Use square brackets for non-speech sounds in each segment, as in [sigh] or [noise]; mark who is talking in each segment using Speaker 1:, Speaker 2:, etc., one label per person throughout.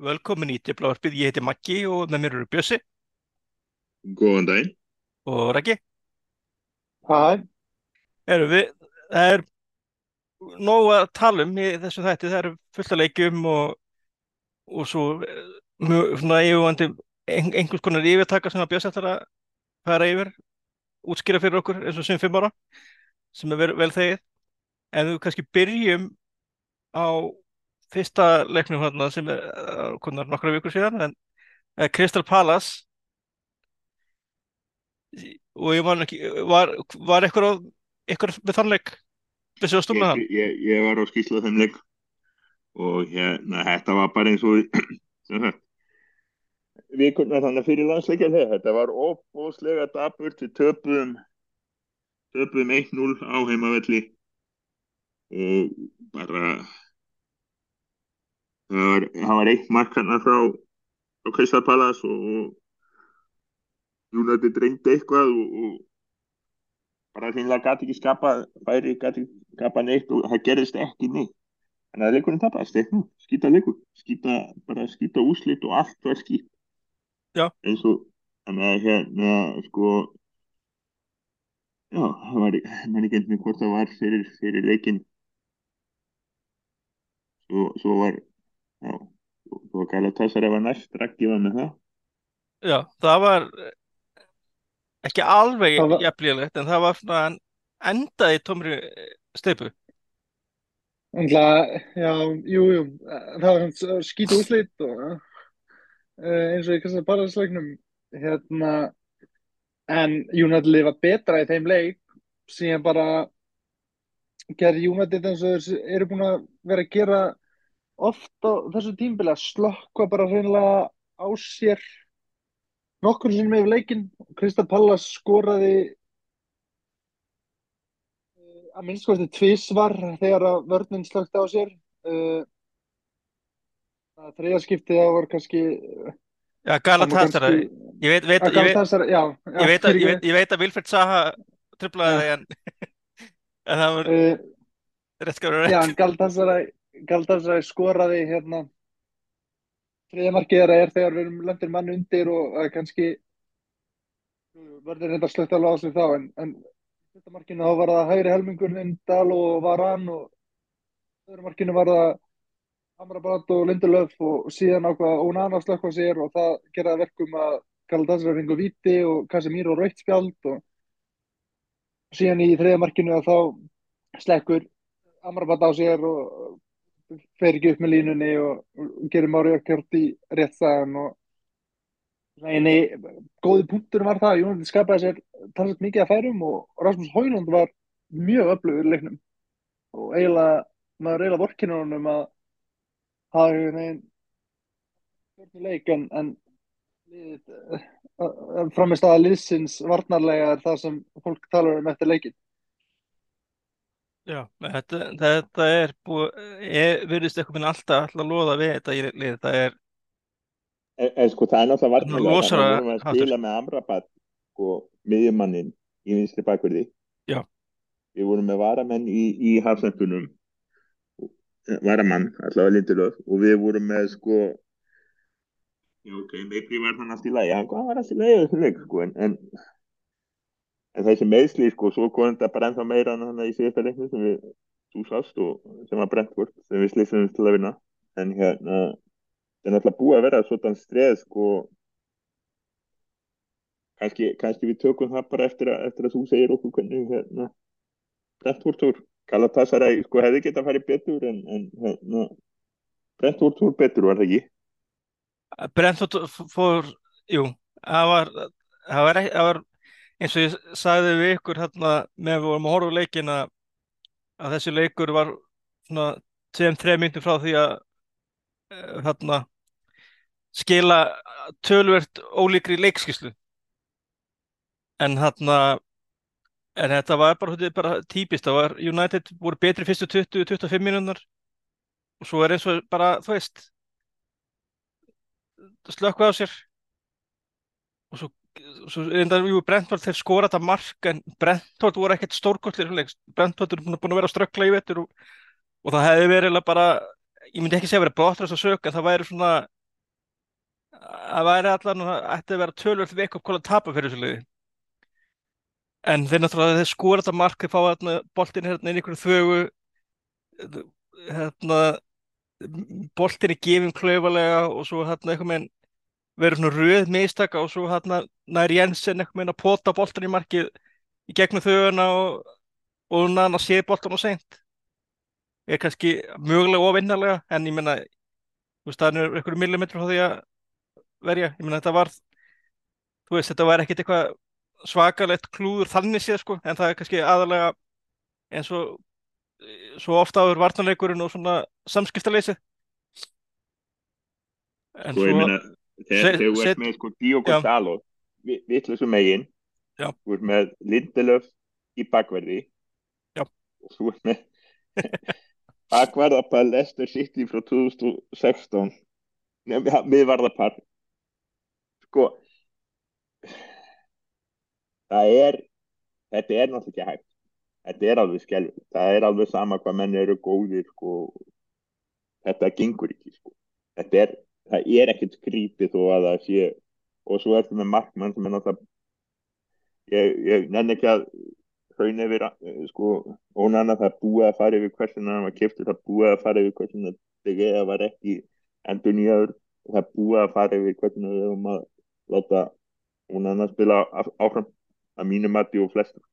Speaker 1: Velkomin í Diplávarpið, ég heiti Maggi og með mér eru Bjössi
Speaker 2: Góðan daginn.
Speaker 1: og Raggi.
Speaker 3: Hæ,
Speaker 1: Erum við, það er nóg að tala um í þessu þætti, það eru fullt af leikjum og, og svo eh, mjög svona yfirvandi ein, einhvers konar yfirtaka sem að Bjössi ætlar að fara yfir, útskýra fyrir okkur eins og sem fimm ára, sem er vel, vel þegið. En við kannski byrjum á fyrsta leiknum hérna sem er uh, konar nokkra vikur síðan, en uh, Crystal Palace. Og ég man ekki, var, var eitthvað, með þann leik? Þessi að
Speaker 2: Ég,
Speaker 1: stúmna þann?
Speaker 2: ég, ég var á skýrslu þeim leik. Og hérna, þetta var bara eins og [clears throat] vikurnar þannig fyrir landsleikja þegar þetta var óbúslega daburt við töpuðum töpuðum 1-0 á heimavelli. Og bara það var, var eitt mark hérna frá, Palace og United reyndi eitthvað og, og bara þínlega gæti ekki skapa færi, gæti ekki skapa neitt og það gerðist ekki neitt. Þannig að leikurinn tapast, eitthvað, skýta leikur. Skýta, bara skýta úslit og allt var skýt eins og þannig að hérna sko já, það var mann ekki einnig hvort það var fyrir, fyrir leikin svo, svo var var Galatasaray var næst, Raggi var með það
Speaker 1: Já, það var eh, ekki alveg
Speaker 3: var-
Speaker 1: jafnlíðilegt en það var svona en endaði tómri steipu.
Speaker 3: ennlega, já, jú, jú, það var skýt úslit og uh, eins og í Kristján Barðarsleiknum, hérna, en United lifa betra í þeim leik, síðan bara gerði United eins og þeir eru búin að vera að gera oft á þessu tímbili að slökkva bara hreinlega á sér nokkur sinnum yfir leikinn. Kristján Pallas skoraði eh, að minnst kosti tvísvar þegar að vörnin slökti á sér. Uh, það þriða skiptið það var kannski
Speaker 1: Já, Galatasaray. Ég veit, veit, ég veit,
Speaker 3: já, já,
Speaker 1: ég að, ég veit, ég veit að Vilfred Saha tripplaði þig en, [laughs] en það var
Speaker 3: Uh,
Speaker 1: rétt
Speaker 3: Já,
Speaker 1: rétt.
Speaker 3: en Galatasaray, Galatasaray skoraði hérna. Þriðja markið þeirra er þegar við erum lendir mann undir og uh, kannski verður þetta slögt alveg á sig þá en, en þetta markinu þá var það hægri helmingurinn Dal og Varan og öðru markinu var það Amrabat og Lindelöf og síðan ákvað Onana slökk á sér og það gerði að verkum að Galatasaray fengu víti og Casemiro rautt spjald og síðan í þriðja markinu að þá slekkur Amrabat á sér og fer ekki upp með línunni og, og gerir Mári Ökkjart í rétt staðan og eini góði punktur var það að Jónaldi skapaði sér talsett mikið að færum og Rasmus Højlund var mjög öflugur í leiknum. Og eiginlega maður eiginlega vorkinu honum að hafa einhvern veginn stjórnu leik en, en liðið, framist aða liðsins varnarlega er það sem fólk talar um eftir leikin
Speaker 1: Já, þetta, þetta er búið, ég virðist eitthvað minn alltaf alltaf loða við þetta í lið. Það er,
Speaker 2: En, en sko það er náttúrulega
Speaker 1: losar
Speaker 2: þannig að
Speaker 1: að-
Speaker 2: við vorum að spila með Amrabat sko miðjumannin í vinstri bakverði
Speaker 1: Já.
Speaker 2: við vorum með varamenn í, í hafsendunum varamann, allavega Lindelöf og við vorum með sko já ok, Meipri var þannig allt í lagi hann hvað var allt í lagi sko en, en, en þessi meðsli sko svo kom þetta bara ennþá meira en hann í síðasta leiknum sem við þú sást og sem var Brentford sem við slýsum til að vinna. En hérna það er náttúrulega búið að vera svona streð sko. Kannski, kannski við tökum það bara eftir að, eftir að þú segir okkur hvernig hérna Brentford úr. Galatasaray sko hefði getað farið betur en, en hérna Brentford úr betur var það ekki?
Speaker 1: Brentford fór, jú, það var, það var, það var eins og ég sagði við ykkur hérna með við vorum að horfa á leikina að þessi leikur var svona tveim, þreim myndum frá því að eh, hérna skila tölvert ólíkri leikskíslu en hérna en þetta var bara, bara típist það var United voru betri fyrstu 20-25 mínúnar og svo er eins og bara, þú veist slökkvað á sér og svo, Brentford þeir skora þetta mark en Brentford voru ekkert stórkostlir Brentford er búin að vera að ströggla í vetur og, og það hefði verið bara ég myndi ekki segja að vera þess að en það væri svona að væri allan að að vera tölvöld veik hvað að tapa fyrir þessu liði. En þeir náttúrulega þeir skora þetta mark þeir fá hérna boltin hérna inn í einhverju þögu hérna boltin er gefin klaufalega og svo hérna eitthvað með verður svona röð mistaka og svo hérna nær Jensen eitthvað með að pota boltin í markið í gegnum þöguna og, og hann að sé boltin og seint. Er kannski mögulega ofinnarlega en ég menna það er einhverju millimetru á því að verja, ég menna þetta var þú veist þetta var ekkert eitthvað svakalegt klúður þannig séð sko en það er kannski aðalega eins og svo ofta áður vartanleikurinn og svona samskiptaleysi.
Speaker 2: En sko, svo meina, þegar þú ert með sko Diogo Salo vittlusum megin. Þú ert með Lindelöf í bakverði.
Speaker 1: Já.
Speaker 2: og þú ert með [laughs] bakverðapar Leicester City frá 2016 við varðapar sko það er þetta er náttúrulega ekki hægt. Þetta er alveg skelv það er alveg sama hvað menn eru góðir sko. þetta gengur ekki sko. þetta er, það er ekkert skrítið þó að það sé og svo er þetta með markmann sem er náttúrulega ég, ég nenni ekki að hraun yfir sko, ónana það búið að fara yfir hversuna það var kiptur það búið að fara yfir hversuna það var ekki endur nýjaður það búið að fara yfir hversuna við höfum að láta ónana spila áfram að mínu mati og flestur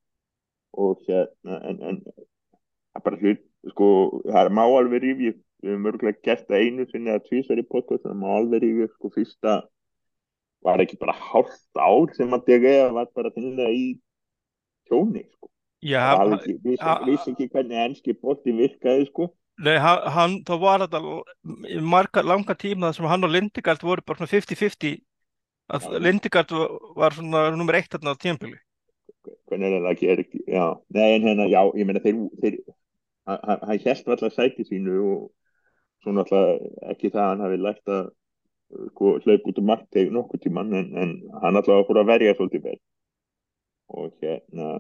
Speaker 2: og hérna en, en það er bara hlut sko það er má alveg rífi við hefum örgulega gert það einu sinni að tvísverði podcast má alveg rífi sko fyrsta var ekki bara hálft ár sem að dega var bara þinnilega í tjóni sko. Vissi, vissi ekki hvernig ennski bótti virkaði sko.
Speaker 1: Nei, hann, þá var þetta í marga langa tíma sem hann og Lindigard voru bara 50-50 að Lindigard var svona nummer eitt þarna á tímpili
Speaker 2: hvernig er það að gera já, nei en hérna, já, ég meina þeir, þeir hann held alltaf sæti sínu og svona alltaf ekki það að hann hafi lært að sko, hlaup út um markteg nokkur tíman en, en hann alltaf fór að verja svolítið vel. Og hérna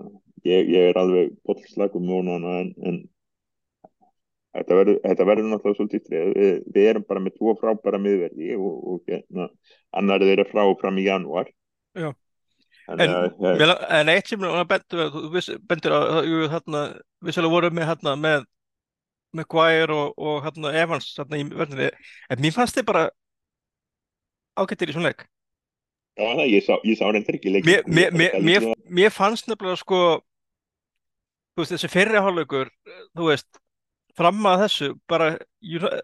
Speaker 2: ég, ég er alveg bollslagum mónana en, en þetta verður náttúrulega svolítið streð við, við erum bara með tvo frábæra miðverði og, og hérna annar þeirra frá fram í janúar.
Speaker 1: Já. En, en, en eitt sem bendur, bendur að við vorum með, með með Guire og, og hérna, Evans hérna, í verðinni, en mér fannst þið bara ágættir í svona leik.
Speaker 2: Já, það, ég sá, sá reyndar ekki leik
Speaker 1: Mér, mér, mér, mér fannst nefnilega sko þú veist, þessi fyrirhállaugur þú veist, fram að þessu bara,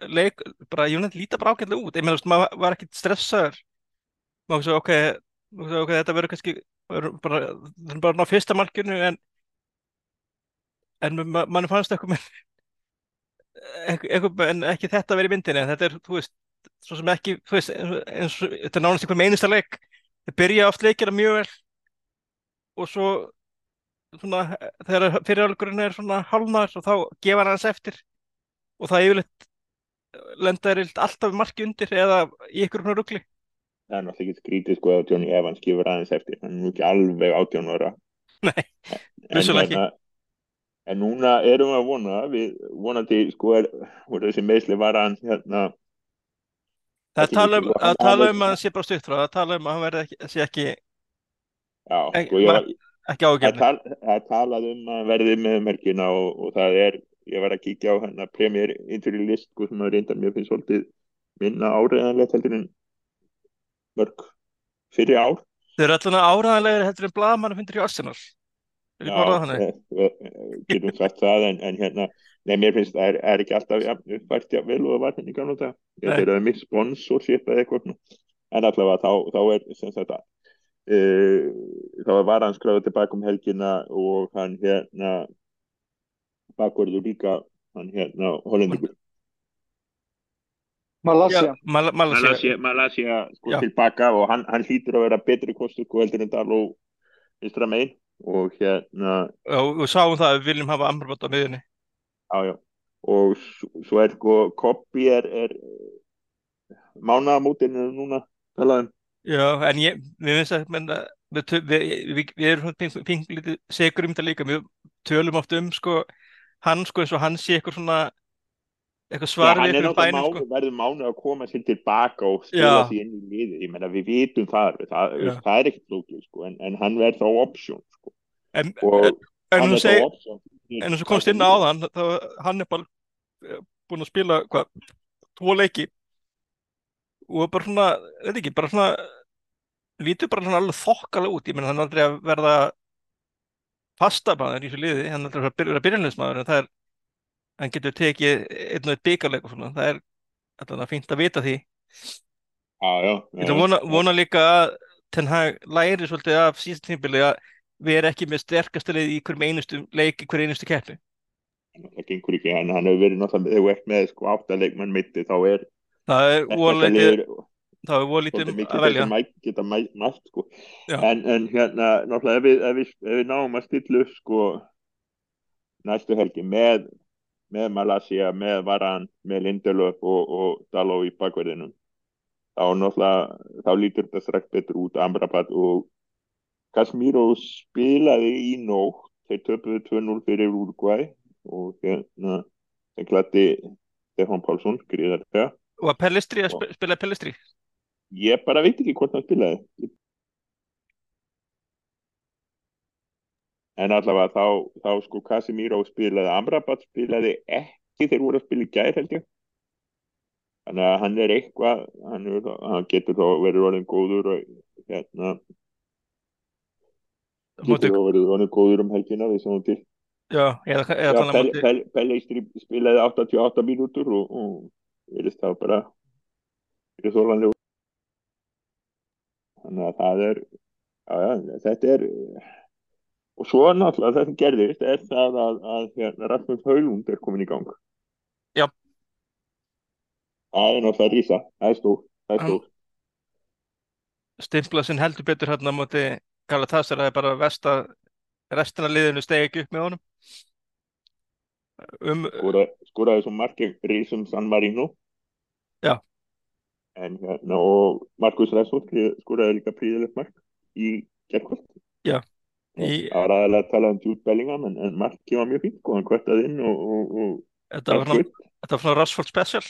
Speaker 1: leik, bara ég nefndi líta bara ágættilega út, ég meðan, maður var ekkit stressaður. Maður svo, ok, ok, þetta verður kannski bara, bara á fyrsta markinu en en mann fannst eitthvað með en ekki þetta verið myndinni, þetta er, þú veist svo sem ekki, þú veist, eins þetta er nánast einhver meinista leik, það byrja oft leikina mjög vel og svo svona, þegar fyrirálgurinn er svona halvnar og þá gefa hann hans eftir og það yfirleitt lendar alltaf marki undir eða í ykkur svona ruggli
Speaker 2: það er náttúrulega ekki skrítið sko að Johnny Evans gefur aðeins eftir hann er nú ekki alveg átjón ára.
Speaker 1: Nei, vissulega ekki.
Speaker 2: hérna, En núna erum við að vona við vonandi sko er voru þessi meðsli var hann hérna
Speaker 1: Það tala um að tala um að það sé bara stutt frá það tala um að hann verði ekki, sé ekki
Speaker 2: Já, sko ég
Speaker 1: ekki ágjörni
Speaker 2: Það talað um að verði með merkina og, og það er, ég var að kíkja á hérna premjör intervju list sko sem að reynda mér finnst svolítið minna áriðanlegt heldur en mörg fyrir ár.
Speaker 1: Þeir eru alltaf áraðanlegir heldur en blagamann finnir í Arsenal [laughs]
Speaker 2: getum sagt það en, en hérna, nei mér finnst það er, er ekki alltaf ja, uppvært jável og það var henni kannu það, þetta er mitt sponsorship eða eitthvað en allavega þá, þá er sem sagt að uh, þá var hann skráðið tilbaka um helgina og hann hérna bakverður líka hann hérna hollendingur
Speaker 3: Malaysia.
Speaker 1: Mal Malaysia,
Speaker 2: Malaysia, Malaysia sko, tilbaka og hann, hann hlýtur að vera betri kostu sko heldur en það og vinstra megin og hérna
Speaker 1: og við sáum það að við viljum hafa Amrabat á miðunni
Speaker 2: jájá og svo er sko Koppi er, er mánaðamótinu núna talaðum
Speaker 1: já en ég, við finnst að menna, við, við, við, við erum pinglítið segur um þetta líka við tölum oft um sko hann sko eins og hann sé eitthvað svona eitthvað svar við
Speaker 2: náttúrulega
Speaker 1: bænum
Speaker 2: mánu,
Speaker 1: sko.
Speaker 2: verður mánu að koma sér tilbaka og
Speaker 1: Já.
Speaker 2: sér inn í liði. Ég meina, við vitum það, það, það er ekkert flókið, sko, en, en hann verður þá option, sko.
Speaker 1: En, en segir,
Speaker 2: þá option.
Speaker 1: en og komst inn á þann, þá hann er bara eh, búinn að spila, hvað, tvo leiki og bara svona, veit ekki, bara svona, lítur bara svona alveg þokkalega út. Ég meina, hann er aldrei að verða fastabæður í þessu liði, hann er aldrei að vera byrjanleismæður, en það er, hann getur tekið einn og eitt byggarleik og svona, það er alltaf fínt að vita því.
Speaker 2: Já, já.
Speaker 1: Ég vona, vona líka að Ten Hag læri svolítið af síðast tímabili að vera ekki með sterkasta leið í hverjum einustu leik, í hverjum einustu keppni.
Speaker 2: Það gengur ekki, en hann hefur verið náttúrulega, þegar þú ert með sko átta leikmann mitti, þá er
Speaker 1: Það er
Speaker 2: liður
Speaker 1: það er
Speaker 2: svolítið
Speaker 1: um að velja.
Speaker 2: geta mæ, mætt, sko. En, en hérna, náttúrulega, ef við, ef við, ef við náum að stilla upp, sko, næstu helgi með, með Malaysia, með Varan, með Lindelöf og, og Daló í bakverðinum, þá náttúrulega, þá lítur þetta strax betur út, Amrabat og Casemiro spilaði í nótt, þeir töpuðu 2-0 fyrir Uruguay og hérna, þeir glætti Stefán Pálsson, gríðarlega.
Speaker 1: Og að Pellistri, að sp- spila Pellistri.
Speaker 2: Ég bara veit ekki hvort hann spilaði. En allavega þá, þá sko Casemiro spilaði, Amrabat spilaði ekki þeir voru að spila í gær held ég. Þannig að hann er eitthvað, hann, er, hann getur þá verið orðin góður og hérna, getur þá verið orðin góður um helgina við sjáum til.
Speaker 1: já, eða, eða
Speaker 2: Já,
Speaker 1: að
Speaker 2: Pelle, Pelle, Pelle spilaði 88 mínútur og, og verðist það bara fyrir þólanlega. Þannig að það er, já, þetta er, og svo náttúrulega það sem gerðist er það að, að hérna, Rasmus Haulund er komin í gang.
Speaker 1: Já.
Speaker 2: Það er náttúrulega rísa, það er stór, það er
Speaker 1: Hann-
Speaker 2: stór.
Speaker 1: stimpla sinn heldur betur hérna á móti Galatasaray, það er bara vest að restina liðinu stegi ekki upp með honum. Um,
Speaker 2: Skora, skoraði svo margir rísum San Marino.
Speaker 1: Já.
Speaker 2: En hérna, og Markus Rashford skoraði líka príðilegt mark í gerkvöld.
Speaker 1: í,
Speaker 2: Það var aðalega að tala um Jude Bellingham en, en markið var mjög fínt og hann kvöttaði inn og, og, og
Speaker 1: þetta var svona Rashford special.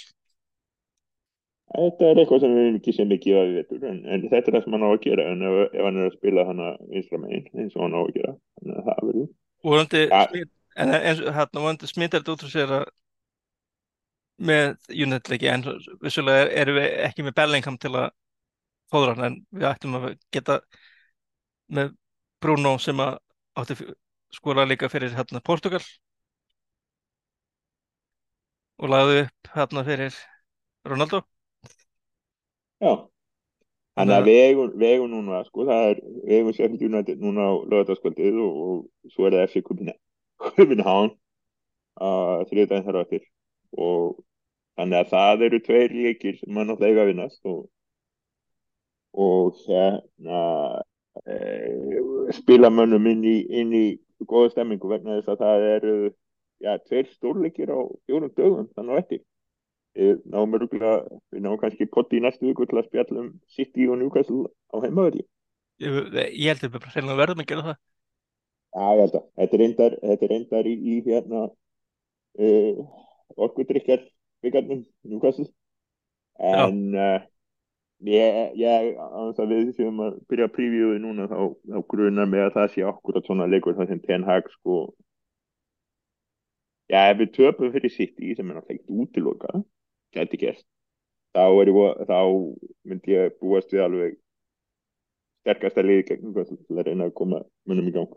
Speaker 2: Þetta er eitthvað sem við ekki sem mikið að við veitum en, en þetta er það sem hann á að gera en ef, ef hann er að spila hana vinstra megin eins og hann á að gera þannig að það verður.
Speaker 1: En hérna, vonandi smitar þetta út frá sér að með United-leiki, en vissulega erum við ekki með Bellingham til að fóðra hann, en við ættum að geta með Bruno sem að átti skora líka fyrir hérna Portugal. Og lagði upp hérna fyrir Ronaldo.
Speaker 2: Já. Þannig að við eigum núna sko, það er, Sheffield United núna á lögataskvöldið og, og svo er það FC Copenhagen uh, þriðdæðin þar á eftir. Og þannig að það eru tveir leikir sem mann eiga að vinnast og, og hérna e, spila mönnum inn í, inn í góða stemmingu vegna þess að það eru já, tveir stórleikir á fjórum dögum þannig eftir við náum örgulega, við náum kannski potti í næstu viku til að spjalla um City og Newcastle á heimaðurli.
Speaker 1: Ég, held að við verðum að gera það.
Speaker 2: Já, ég held að, þetta er reyndar, þetta er reyndar í, í hérna uh, orkudrykkjar byggarnum Newcastle. En uh, ég, ég, að við séum að byrja að previewið núna þá, þá grunar mig að það sé akkurat svona leikur það sem Ten Hag sko Já, ef við töpum fyrir City sem er náttúrulega ekkert útilokað gæti gert þá, er ég, þá myndi ég búast við alveg sterkasta liði gegn Newcastle til að reyna að koma munum í gang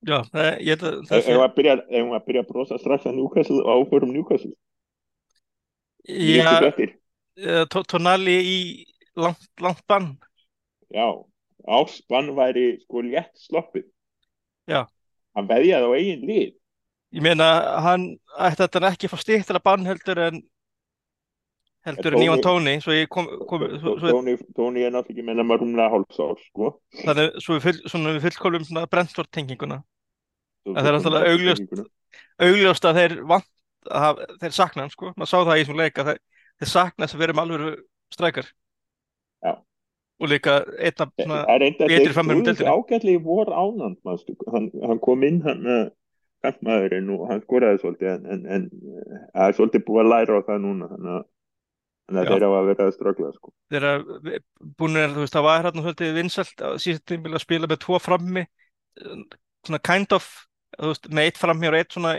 Speaker 1: Já, það, ég held að það
Speaker 2: Ef við að byrja, að að brosa strax að og áförum Newcastle
Speaker 1: Já,
Speaker 2: Nýjustu fréttir.
Speaker 1: eh, Tó- Tonali í langt, langt bann.
Speaker 2: Já, áspann væri sko létt sloppið
Speaker 1: Já.
Speaker 2: Hann veðjaði á eigin lið
Speaker 1: Ég meina, hann ætti þetta ekki að fá stýttara bann heldur en heldur en Ívan Tóni,
Speaker 2: Tóni, er náttúrulega ekki meina maður rúmlega hálfsár sko
Speaker 1: þannig, svo við, við fullkomum svona Brentford tenginguna. En það er náttúrulega augljóst- Augljóst að þeir vant, að, þeir sakna hann, sko. Maður sá það í þessum leik að þeir, þeir sakna þess að vera með alveg strækar.
Speaker 2: Já.
Speaker 1: Og líka einna
Speaker 2: Það er enda
Speaker 1: betri
Speaker 2: þeir
Speaker 1: framherjum
Speaker 2: stóðu
Speaker 1: deildinni.
Speaker 2: ágætlega í vor ánand manstu. hann, hann kom inn hann uh, kantmaðurinn og hann skoraði svolítið en, en, en eh, það er svolítið búið að læra á það núna þannig að, að þeir hafa verið að ströggla sko.
Speaker 1: þegar búin er, þú veist, það var hérna svolítið vinsælt að síðast tímbil að spila með tvo frammi eh, svona kind of, veist, með eitt frammi og eitt svona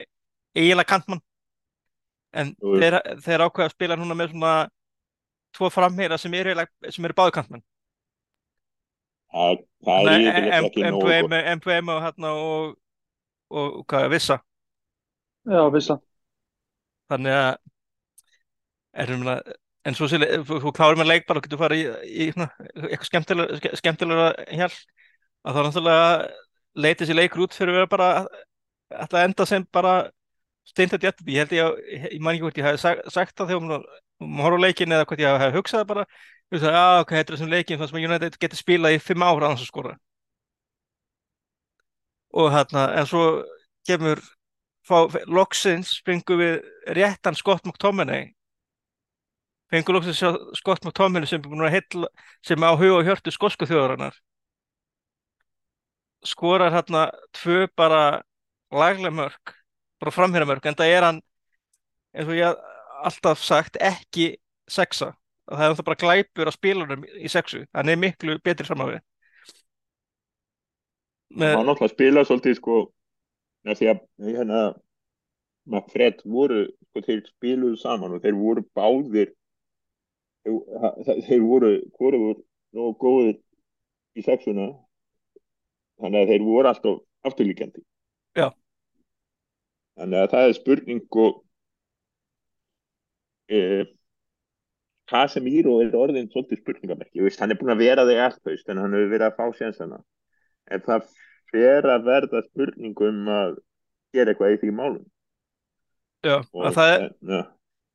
Speaker 1: eiginlega kantmann en
Speaker 2: Jú.
Speaker 1: þeir, þeir ákveða að spila núna með svona tvo frammeira sem eru eiginlega, sem eru báðu kantmann
Speaker 2: það, er yfirleitt ekki.
Speaker 1: MPM, MPM og hérna og, og, og hvað er vissa
Speaker 3: Já, vissa.
Speaker 1: þannig að erum við en svo sér, þú, þú klárir með leikball og getur farið í, í svona, eitthvað skemmtilega, ske- skemmtilega hjál að þá náttúrulega leiti þessi leikur út fyrir að vera bara að það enda sem bara steintat jættubí, ég held ég að ég man ekki hvort ég hafi sagt, sagt það þegar maður horfði á leikin eða hvort ég hafi hugsað bara. Ég veist að, já, ok, þetta er þessum leikin sem United getur spilað í fimm ára annars að skora. Og hérna, en svo kemur loksins fengum við réttan Scott McTominay. Fengum loksins Scott McTominay sem að heilla sem á huga og hjörtu skosku þjóðarinnar. Skorar hérna tvö bara laglega mörg bara framherja mörg, en það er hann eins og ég alltaf sagt ekki sexa. Það er það bara glæpur á spilunum í sexu. Hann er miklu betri á við. Með,
Speaker 2: náttúrulega að spila svolítið sko því að hérna Manfred voru, sko þeir spiluðu saman og þeir voru báðir þeir, þeir voru hvoruður nógu góðir í sexuna. Þannig að þeir voru alltaf afturlíkjandi.
Speaker 1: Já.
Speaker 2: Þannig að það er spurning og e, er orðin svolítið spurningamerki, veist, hann er búin að vera þig allt haust en hann hefur verið að fá sénsana. En það fer að verða spurning um að gera eitthvað í því málum.
Speaker 1: Já,
Speaker 2: og
Speaker 1: að það er,
Speaker 2: ja,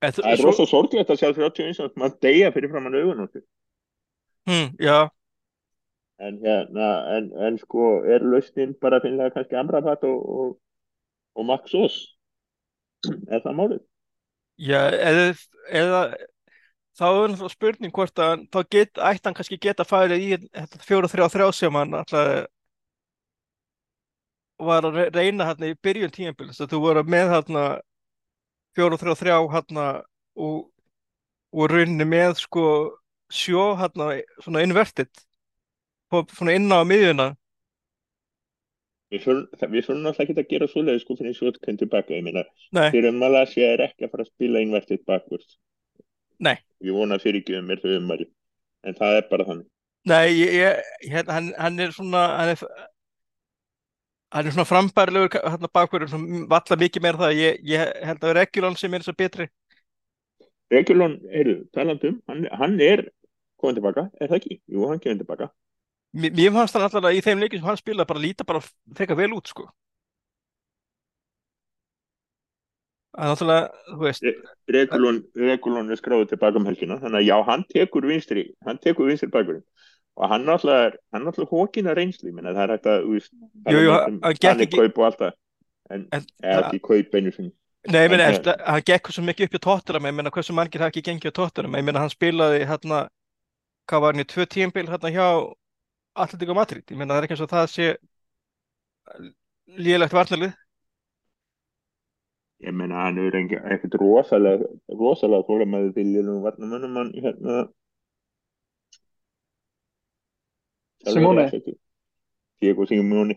Speaker 2: það er
Speaker 1: svo-
Speaker 2: rosa sorglegt að sjá 31 að maður deyja fyrir framann augun á sig
Speaker 1: hm, já,
Speaker 2: en hérna, en, en sko er lausnin bara að finna kannski Amrabat og, og, og Max Ós er það málið?
Speaker 1: já eða, eða þá er náttúrulega spurning hvort að þá get, ætti hann kannski geta farið í fjóra þrjá þrjá sem hann alltaf var að re- reyna hérna í byrjun tímabils að þú voru með hérna fjóra þrjá þrjá hérna og, og rauninni með sko sjó hérna svona inverted på- svona inn á miðjuna
Speaker 2: Við þurfum náttúrulega ekki að gera svoleiði sko fyrir kemur tilbaka, ég meina fyrir Malaysia er ekki að fara að spila inverted backwards.
Speaker 1: Nei.
Speaker 2: Ég vona fyrir ekki um mér þau umari en það er bara þannig.
Speaker 1: Nei ég, ég, hérna, hann, hann er svona hann er, hann er svona frambærilegur hérna bakverður svona valla mikið meira það ég, ég held að Regulon sem er þess að betri.
Speaker 2: Regulon, heyrðu, talandum hann, hann er komið tilbaka, er það ekki? Jú, hann kemur tilbaka
Speaker 1: Mér fannst hann alltaf í þeim leikin sem hann spilaði bara líta bara frekar vel út sko. Það er náttúrulega, þú veist,
Speaker 2: Regulon, Regulon er skráður tilbaka um helgina þannig að já, hann tekur vinstri hann tekur vinstri bakurinn. Og hann náttúrulega er, hann náttúrulega hókina reynslu ég meina það er hægt að, þú veist
Speaker 1: hann
Speaker 2: er
Speaker 1: ekki-
Speaker 2: kaup og allt það en, ekki kaup einu sinni.
Speaker 1: Nei, ég meina, hann gekk svo mikið upp í tóttunum, ég meina, hversu margir hafa ekki gengið á tóttunum, ég meina, hann spilaði hérna, hvað var hann í tvö tímabil hérna hjá Atletico Madrid, ég meina, það er ekki eins og það sé lélegt varnarlið,
Speaker 2: ég meina hann er ekkert rosalega rosalega þólamæði til lélum varnamönnum hann hérna
Speaker 3: Simone.
Speaker 2: Diego Simone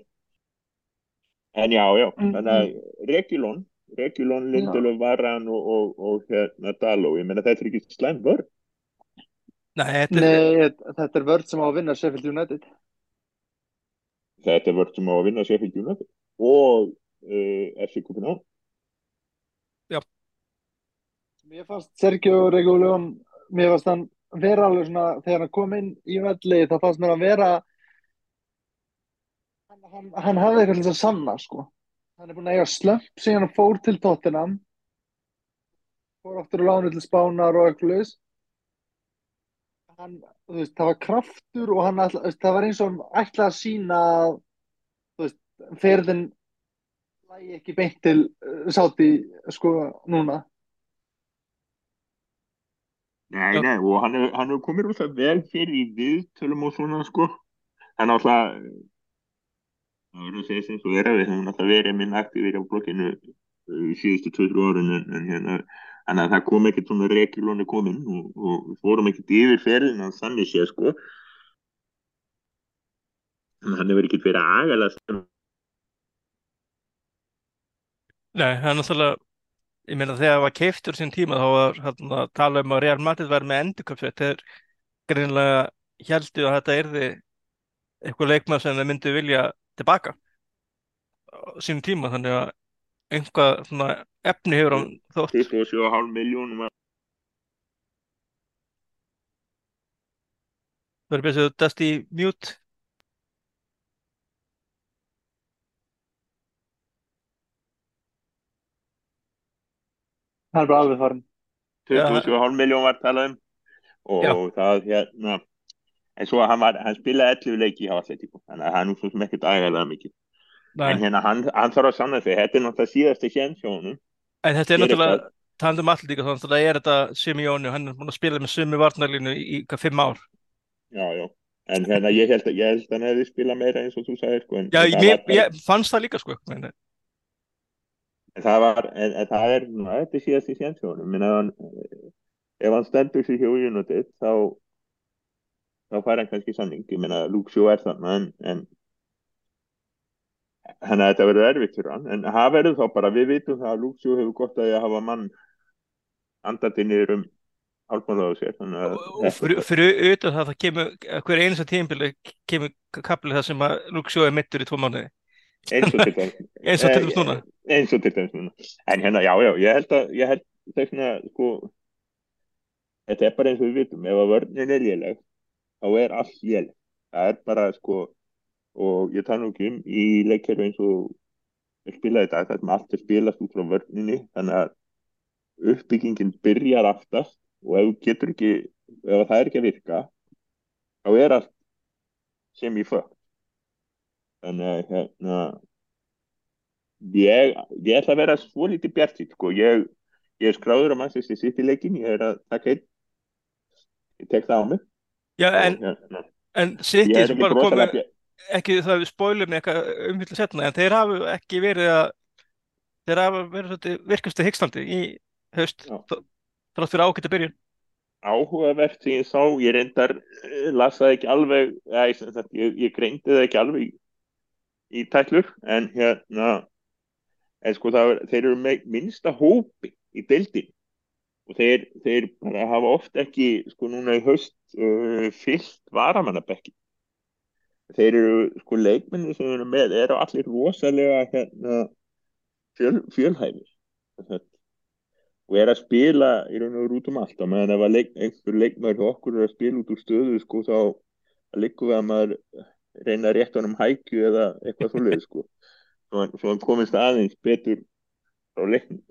Speaker 2: en já, já,
Speaker 3: Mm.
Speaker 2: þannig að Regulon Regulon, Lindelöf, Varan og, og, og hérna Daló, ég meina þetta er ekki slæm vörð
Speaker 1: nei, þetta er,
Speaker 3: Nei, þetta er vörð sem á að vinna Sheffield United.
Speaker 2: þetta er vörð sem á að vinna Sheffield United og uh, FC Copenhagen
Speaker 3: Mér fannst Sergio Regulón, mér fannst hann vera alveg svona, þegar hann kom inn í velli, þá fannst mér hann vera, hann, hann, hann hafði eitthvað til þess að sanna, sko. Hann er búinn að eiga slömp síðan hann fór til Tottenham, fór aftur á lánu til Spánar og eitthvað. Hann, veist, það var kraftur og hann, ætla, veist, það var eins og hann ætlaði að sína veist, ferðin lægi ekki beint til uh, Sáti, sko, núna.
Speaker 2: Nei, nei, og hann hefur hann hefur komið rosa vel fyrir í viðtölum og svona sko hann alltaf það verður að segja sem svo er að við höfum alltaf verið minn aktífir á blokkinu í síðustu 2-3 árun en, en hérna þannig að það kom ekkert svona regjulónu komin og, og við fórum ekkert yfir ferðin að þannig sé sko. Þannig að hann hefur ekkert verið aðgæðast
Speaker 1: Nei, það er náttúrulega, ég meina þegar það var keiftur sín tíma þá var hérna, að tala um að Real Madrid var með endurköpsveit þeir greinlega heldur að þetta erði eitthvað leikmað sem þeir myndu vilja tilbaka á sínum tíma þannig að einhvað svona efni hefur hann þótt.
Speaker 2: 27,5 miljónum
Speaker 1: Það er besið að dast í mute.
Speaker 3: Hann er bara alveg farin
Speaker 2: 27,5 miljón var talað um. Og
Speaker 1: Já.
Speaker 2: það hérna en svo hann, var, hann spilaði 11 leiki í Hafalletíku þannig að hann er nú svo sem ekkert aðgæðlega mikið
Speaker 1: Nei,
Speaker 2: en hérna hann, hann þarf að sanna sig. Þetta er náttúrulega síðasti séns hjá honum.
Speaker 1: En þetta er náttúrulega
Speaker 2: það-
Speaker 1: um allir þannig að það er þetta Simeone og hann er búin að spila með sumi varnarlínu í, hvað fimm ár.
Speaker 2: Já, já. en hérna ég held að ég held að hann hefði spilað meira eins og þú sagðir sko,
Speaker 1: Já,
Speaker 2: það
Speaker 1: mér,
Speaker 2: var
Speaker 1: ég fannst það líka sko
Speaker 2: en það var en, en það er, ná, þetta er síðasti séns hjá hann, ef hann stendur sig hjá United þá þá fær hann kannski sanning ég meina Luke Shaw er þarna en, hann að þetta verður erfitt fyrir hann. En það verður þá bara, við vitum það að Shaw hefur gott að að hafa mann andandi niður um hálfmálaðu sér. Þannig að
Speaker 1: fyrir, fyrir utan það það kemur hver einasta tímpili kemur kaplið það sem að Shaw er mittur í tvo mánuði.
Speaker 2: Eins og til dæmis [laughs]
Speaker 1: eins til dæmis núna.
Speaker 2: eins og til dæmis núna. En hérna, já, já, ég held að ég held þess vegna, sko þetta er bara eins og við vitum, ef að vörnin er léleg þá er allt léleg. Það er bara, sko og ég tala nú ekki um í leikkerfi eins og ég spilaði þetta, það sem allt er spilast út frá vörninni, þannig að uppbyggingin byrjar aftast og ef ekki, ef það er ekki að virka þá er allt sem í fögt þannig að hérna ég, ég ætla að vera svo lítið bjartýtt sko. ég, ég er skráður á Manchester City leikin ég er að taka einn ég tek það á mig.
Speaker 1: Já, en,
Speaker 2: hérna,
Speaker 1: en
Speaker 2: ég
Speaker 1: City
Speaker 2: er
Speaker 1: sem
Speaker 2: ekki
Speaker 1: bara
Speaker 2: rosalega bjart
Speaker 1: ekki það við spólum eitthvað umfylgja setna en þeir hafa ekki verið að þeir hafa verið virkastu hikslandi í þó- þrátt fyrir ágæta byrjun.
Speaker 2: Áhugavert sem ég sá, ég reyndar eh, las það ekki alveg ég, ég, ég greindi það ekki alveg í, í tætlur en hérna en sko það, er- þeir eru með minnsta hópi í deildin og þeir, þeir hafa oft ekki sko núna í haust uh, fyllt varamannabekki þeir eru sko leikmenni sem eru með eru allir rosalega hérna fjöl, fjölhæfir. Þetta- og er að spila í raun og veru út um allt. Og meðan ef leik, einhver leikmaður hjá okkur er að spila út úr stöðu sko þá liggur við að maður reyna rétt honum hækju eða eitthvað svoleið sko. Svo, hann- hann komist aðeins betur frá leiknum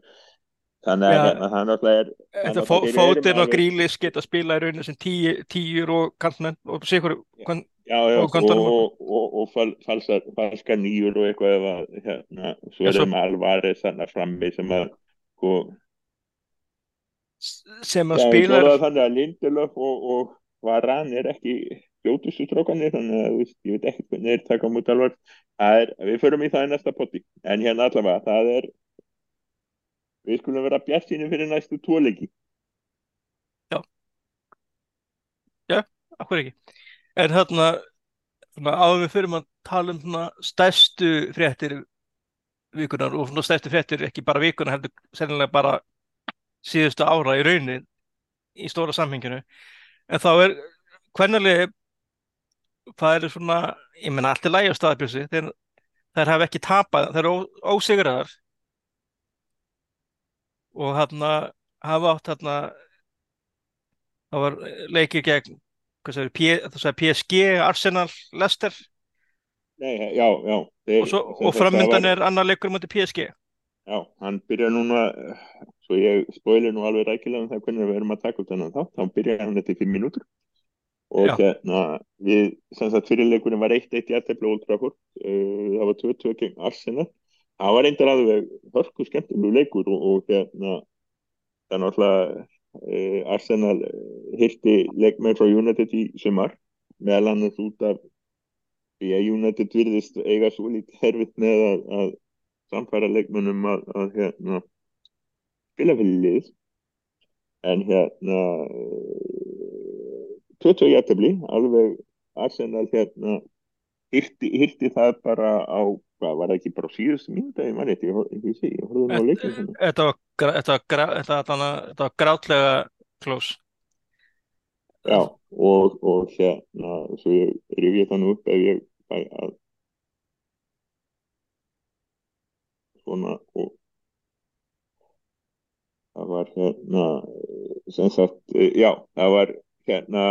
Speaker 2: þannig að
Speaker 1: Já.
Speaker 2: hérna, hann alltaf er
Speaker 1: Þetta fótinn og grílis geta spila í rauninu sem tíu, tíur og kantmenn og sigur kann,
Speaker 2: já, já,
Speaker 1: Og
Speaker 2: og, og, og, fal, falsa, falska nýjur og eitthvað ef að, hérna, svo
Speaker 1: Já,
Speaker 2: er það með Alvarez þannig frammi sem að sko,
Speaker 1: sem að spila
Speaker 2: þannig að Lindelöf og, og Varan er ekki fljótustu strókanir, þannig að ég veit ekki hvernig. Það er, við förum í það í næsta potti, en hérna allavega, það er, við skulum vera bjartinu fyrir næstu tóleiki.
Speaker 1: akkur ekki? En svona, áður við fyrir að tala um svona, stærstu fréttir vikunar og svona, stærstu fréttir ekki bara vikunar heldur sennilega bara síðustu ára í raunin í stóra samhenginu. En þá er hvernig það er svona ég menna allt er lægi á staðbjössi þeir, þeir hafa ekki tapað, þeir eru ósigraðar og þarna hafa átt þarna það var leikir gegn sagði, P, sagði PSG, Arsenal, Leicester.
Speaker 2: Nei, já, já. Þeir,
Speaker 1: og, og framöndan er annar leikur mútið PSG
Speaker 2: Já, hann byrjar núna, eh, svo ég spoiler nú alveg rækilega um það hvernig við erum að taka upp þennan þátt, þá byrjar hann eftir fimm mínútur. Og hérna, við, sem sagt, fyrirleikurinn var 1-1 í aðtefla Old Trafford, uh, það var 2-2 gegn Arsenal, það var reyndar alveg hörku skemmtilegu leikur og, og hérna, það er náttúrulega uh, Arsenal uh, hirti leikmenn frá United í sumar, meðal annars út af því að United virðist eiga svo lítið herfitt með að, að samfæra leikmönnum að, að hérna, spila fyrir lið. En hérna 20 jættabli alveg Arsenal hérna hirti, hirti það bara á hvað, var það ekki bara á síðustu mínúti ég man eitthvað, ég, ég, ég, horfði nú leikin hérna.
Speaker 1: Þetta var, þetta var, þetta var, grátlega close.
Speaker 2: Já, og, og hérna svo ég rifja það nú upp ef ég fæ að svona og það var hérna sem sagt, já, það var hérna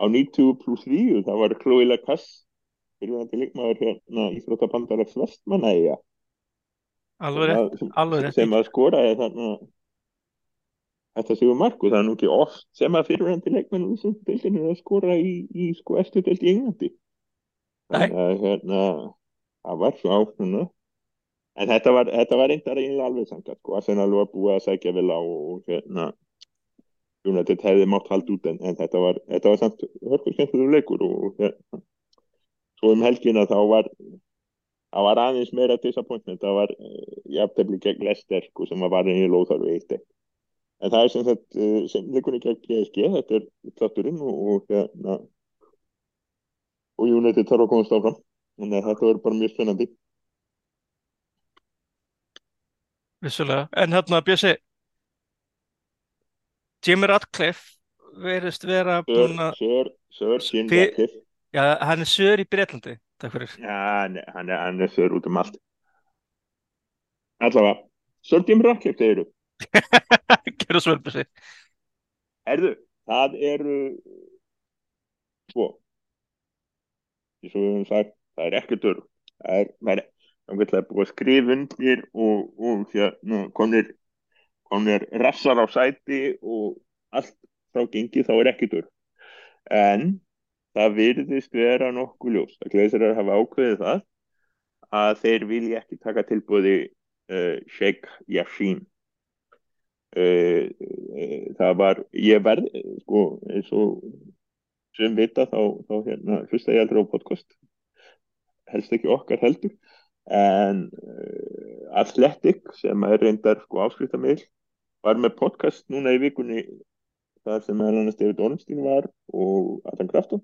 Speaker 2: á 90 pluss 3 það var Chloe Lacasse fyrirvændi leikmaður hérna íþróttabandara Vestmannaeyja
Speaker 1: Alveg
Speaker 2: að-
Speaker 1: alveg
Speaker 2: sem að skoraði þarna þetta séu mark og það er nú ekki oft sem að fyrirvændi leikmenn í þessum deildinu er að skora í, í sko eftir deild í Englandi. Þannig að hérna það var svo áknuna en þetta var, þetta var reyndar eiginlega alveg sangat sko, Arsenal var búið að sækja vel á og hérna United hefði mátt halda út en, en þetta var þetta var samt hörkur skemmtilegur leikur og hérna svo um helgina þá var það var aðeins meira disappointment það var uh, jafntefli gegn Leicester sko, sem var varin í lóðarfi eitt en það er sem sagt uh, sem leikunni gegn PSG þetta er þátturinn og, og hérna og United þarf að komast áfram. Þannig að þetta verður bara mjög spennandi.
Speaker 1: Vissulega. En hérna, Bjössi, Jimmy Radcliffe verðist vera
Speaker 2: Sir,
Speaker 1: búinn að,
Speaker 2: Sir, Sir Jim
Speaker 1: Fi-
Speaker 2: Ratcliffe
Speaker 1: já, hann er sör í Bretlandi. Takk fyrir.
Speaker 2: já, hann, er- hann, er- hann er Sir út um allt allavega Sir Jim Ratcliffe segiru
Speaker 1: Gjörðu svo vel, Bjössi.
Speaker 2: Herðu, það eru svo eins og við höfum sagt, það er ekki dörr það er, það er það er búið að skrifa undir og, og hérna konir konir rassar á sæti og allt frá gengi þá er ekki dörr en það virðist vera nokkuð ljós að að hafa ákveðið það að þeir vilja ekki taka tilbúði uh, Sheikh Yashin. Uh, uh, það var ég verð sko eins og sem vita þá, þá hérna hlusta ég aldrei á podcast. Helst ekki okkar heldur en Athletic sem er reyndar sko áskriftamil var með podcast núna í vikunni þar sem meðal annars David Ornstein var og Adam Grafton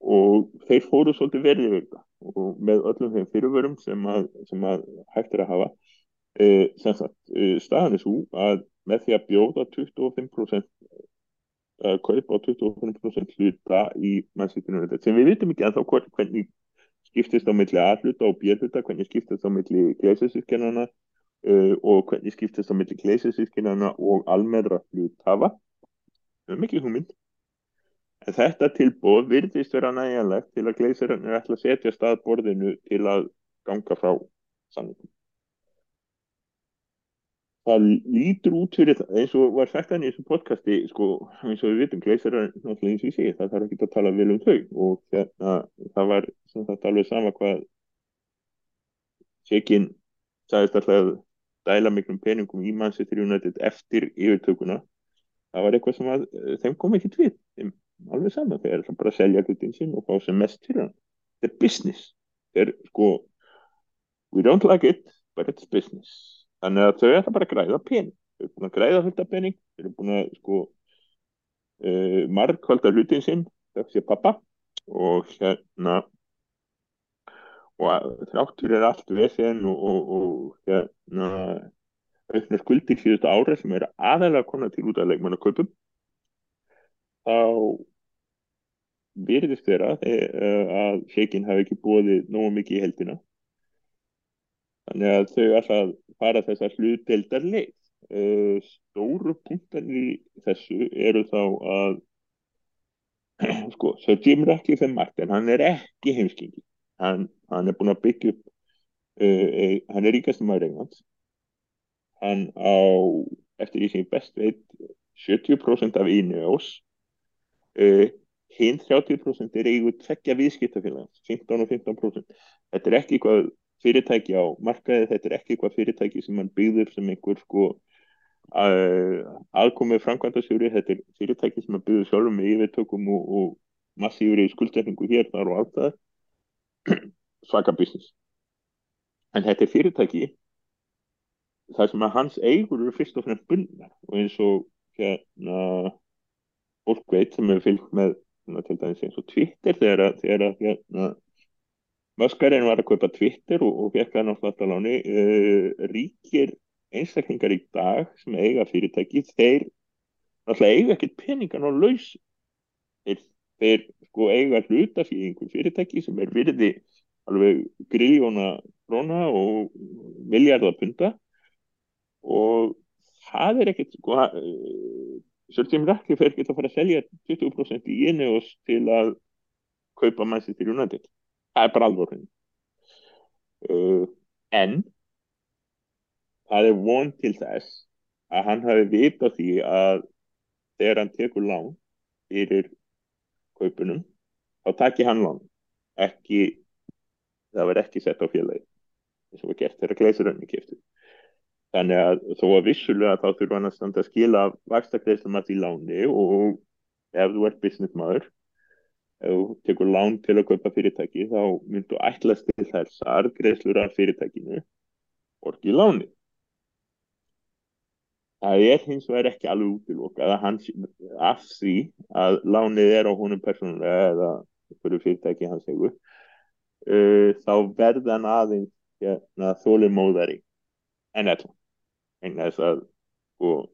Speaker 2: og þeir fóru svolítið verið yfir þetta. Og með öllum þeim fyrirvörum sem að, sem að hægt er að hafa uh, sem sagt, uh, staðan er svo að með því að bjóða 25% að kaupa á 25% hluta í mannsýttinu sem við vitum ekki ennþá hvern- hvernig skiptist á milli A hluta og B hluta, hvernig skiptist á milli gleisisískennana uh, og hvernig skiptist á milli gleisisískennana og almennra höfum ekki hugmynd en þetta tilbúð virðist vera nægjanlegt til að gleisirarnir ætla að setja stað borðinu til að ganga frá sannleikum. Það lítur út fyrir það, eins og var sagt hann í þessu podcasti sko, eins og við vitum gleisar náttúrulega eins og ég segi, það þarf ekki að tala vel um þau. Og hérna, það var sem sagt alveg sama hvað Sekin sagðist alltaf að dæla miklum peningum í Manchester United eftir yfirtökuna. Það var eitthvað sem að eh, þeim kom ekki tvið þeim alveg sama, þeir eru bara að selja hlutin sinn og fá sem mest fyrir hann. Þetta er business. Þeir sko we don't like it, but it's business. Þannig að þau ætla bara að græða pening. Þau eru búin að græða af pening. Þau eru búin að sko uh, margkvölda hlutin sinn. Það sé pappa og hérna og að- þrátt fyrir allt vesen og, og, og hérna auknar skuldir síðustu ára sem eru aðalega konar til út af leikmannakaupum þá virðist vera eh, að Shakin hafi ekki búið nógu mikið í heldina þannig að þau ætla að fara þessar hlutdeildar leið. Uh, stóru punktan í þessu eru þá að [clears throat] sko, svo Jim Ratcliffe er margt en hann er ekki heimskingi hann, hann er búin að byggja upp uh, hann er ríkast maður Englands. Hann á eftir því sem best veit 70% af Ineos uh, hinn 30% er eigu tveggja viðskiptafélags 15 og 15% þetta er ekki eitthvað fyrirtæki á markaði, þetta er ekki eitthvað fyrirtæki sem hann byggður sem einhver sko aðkomið framkvæmdasjóri, þetta er fyrirtæki sem hann byggður sjálfur með yfirtökum og, og massífri skuldsetningu hér, þar og allt það. Svaka business. En þetta er fyrirtæki það sem að hans eigur eru fyrst og fremst bundnar. Og eins og hérna fólk veit sem hefur fylgt með til dæmis eins og Twitter þegar þegar að hérna Maskarinn var að kaupa Twitter og, og fekk það náttúrulega alltaf láni. Uh, ríkir einstaklingar í dag sem eiga fyrirtæki þeir náttúrulega eiga ekkert peningan á laus þeir, þeir sko eiga hluta fyrir einhver fyrirtæki sem er virði alveg griljóna króna og miljardar punta og það er ekkert sko Sörgjum Rakli fer ekki að fara að selja 20% í Ineos til að kaupa Manchester United. Það er bara alveg hrein uh, en það er von til þess að hann hafi vita því að þegar hann tekur lán fyrir kaupunum þá takir hann lán. Ekki það verð ekki sett á félagi eins og var gert þegar gleisirönni keftu þannig að þó að vissulega þá þurfa hann að standa að skila vakstakleisum að því láni og ef þú ert business maður ef þú tekur lán til að kaupa fyrirtæki þá myndu ætlast til þess að arðgreifslur af fyrirtækinu orki láni. Það er hins vegar ekki alveg útilokað að hans af því að lánið er á honum persónulega eða fyrir fyrirtæki hans hefur uh, þá verða hann aðeins hérna, þóli móðari en alltaf en þess að og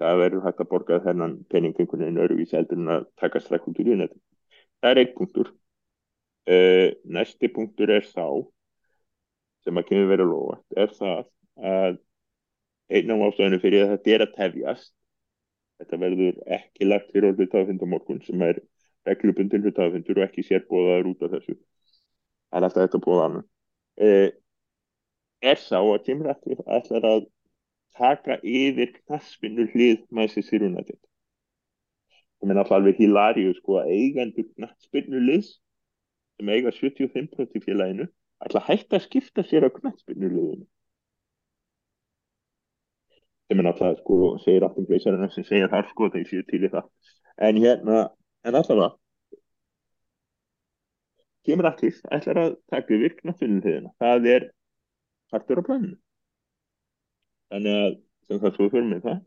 Speaker 2: það verður hægt að borga þennan pening einhvern veginn öruvísi heldur en að taka stræk út úr júnætti. Það er einn punktur. Uh, næsti punktur er sá sem að kemur verið að lofa er það að einn af ástöðinu fyrir að þetta er að tefjast þetta verður ekki lagt fyrir hlutafindamorgun sem er reglubundin hlutafindur og ekki sérbóðaður út af þessu það er alltaf þetta bóða annan uh, er sá að allir ætlar að taka yfir knaspinu hlið Manchester United. Það er alltaf alveg hilarið sko að eigendur knaspinu liðs sem eiga 75% í félaginu ætla að hætta að skipta sér á knaspinu liðinu. Sem er alltaf sko segir alltaf gleisarinn sem segir þar sko þegar séu til í það. En hérna, en alltaf það kemur allir ætlar að taka yfir knaspinu liðina það er partur á planinu. Þannig að sem það svo fyrir mig það.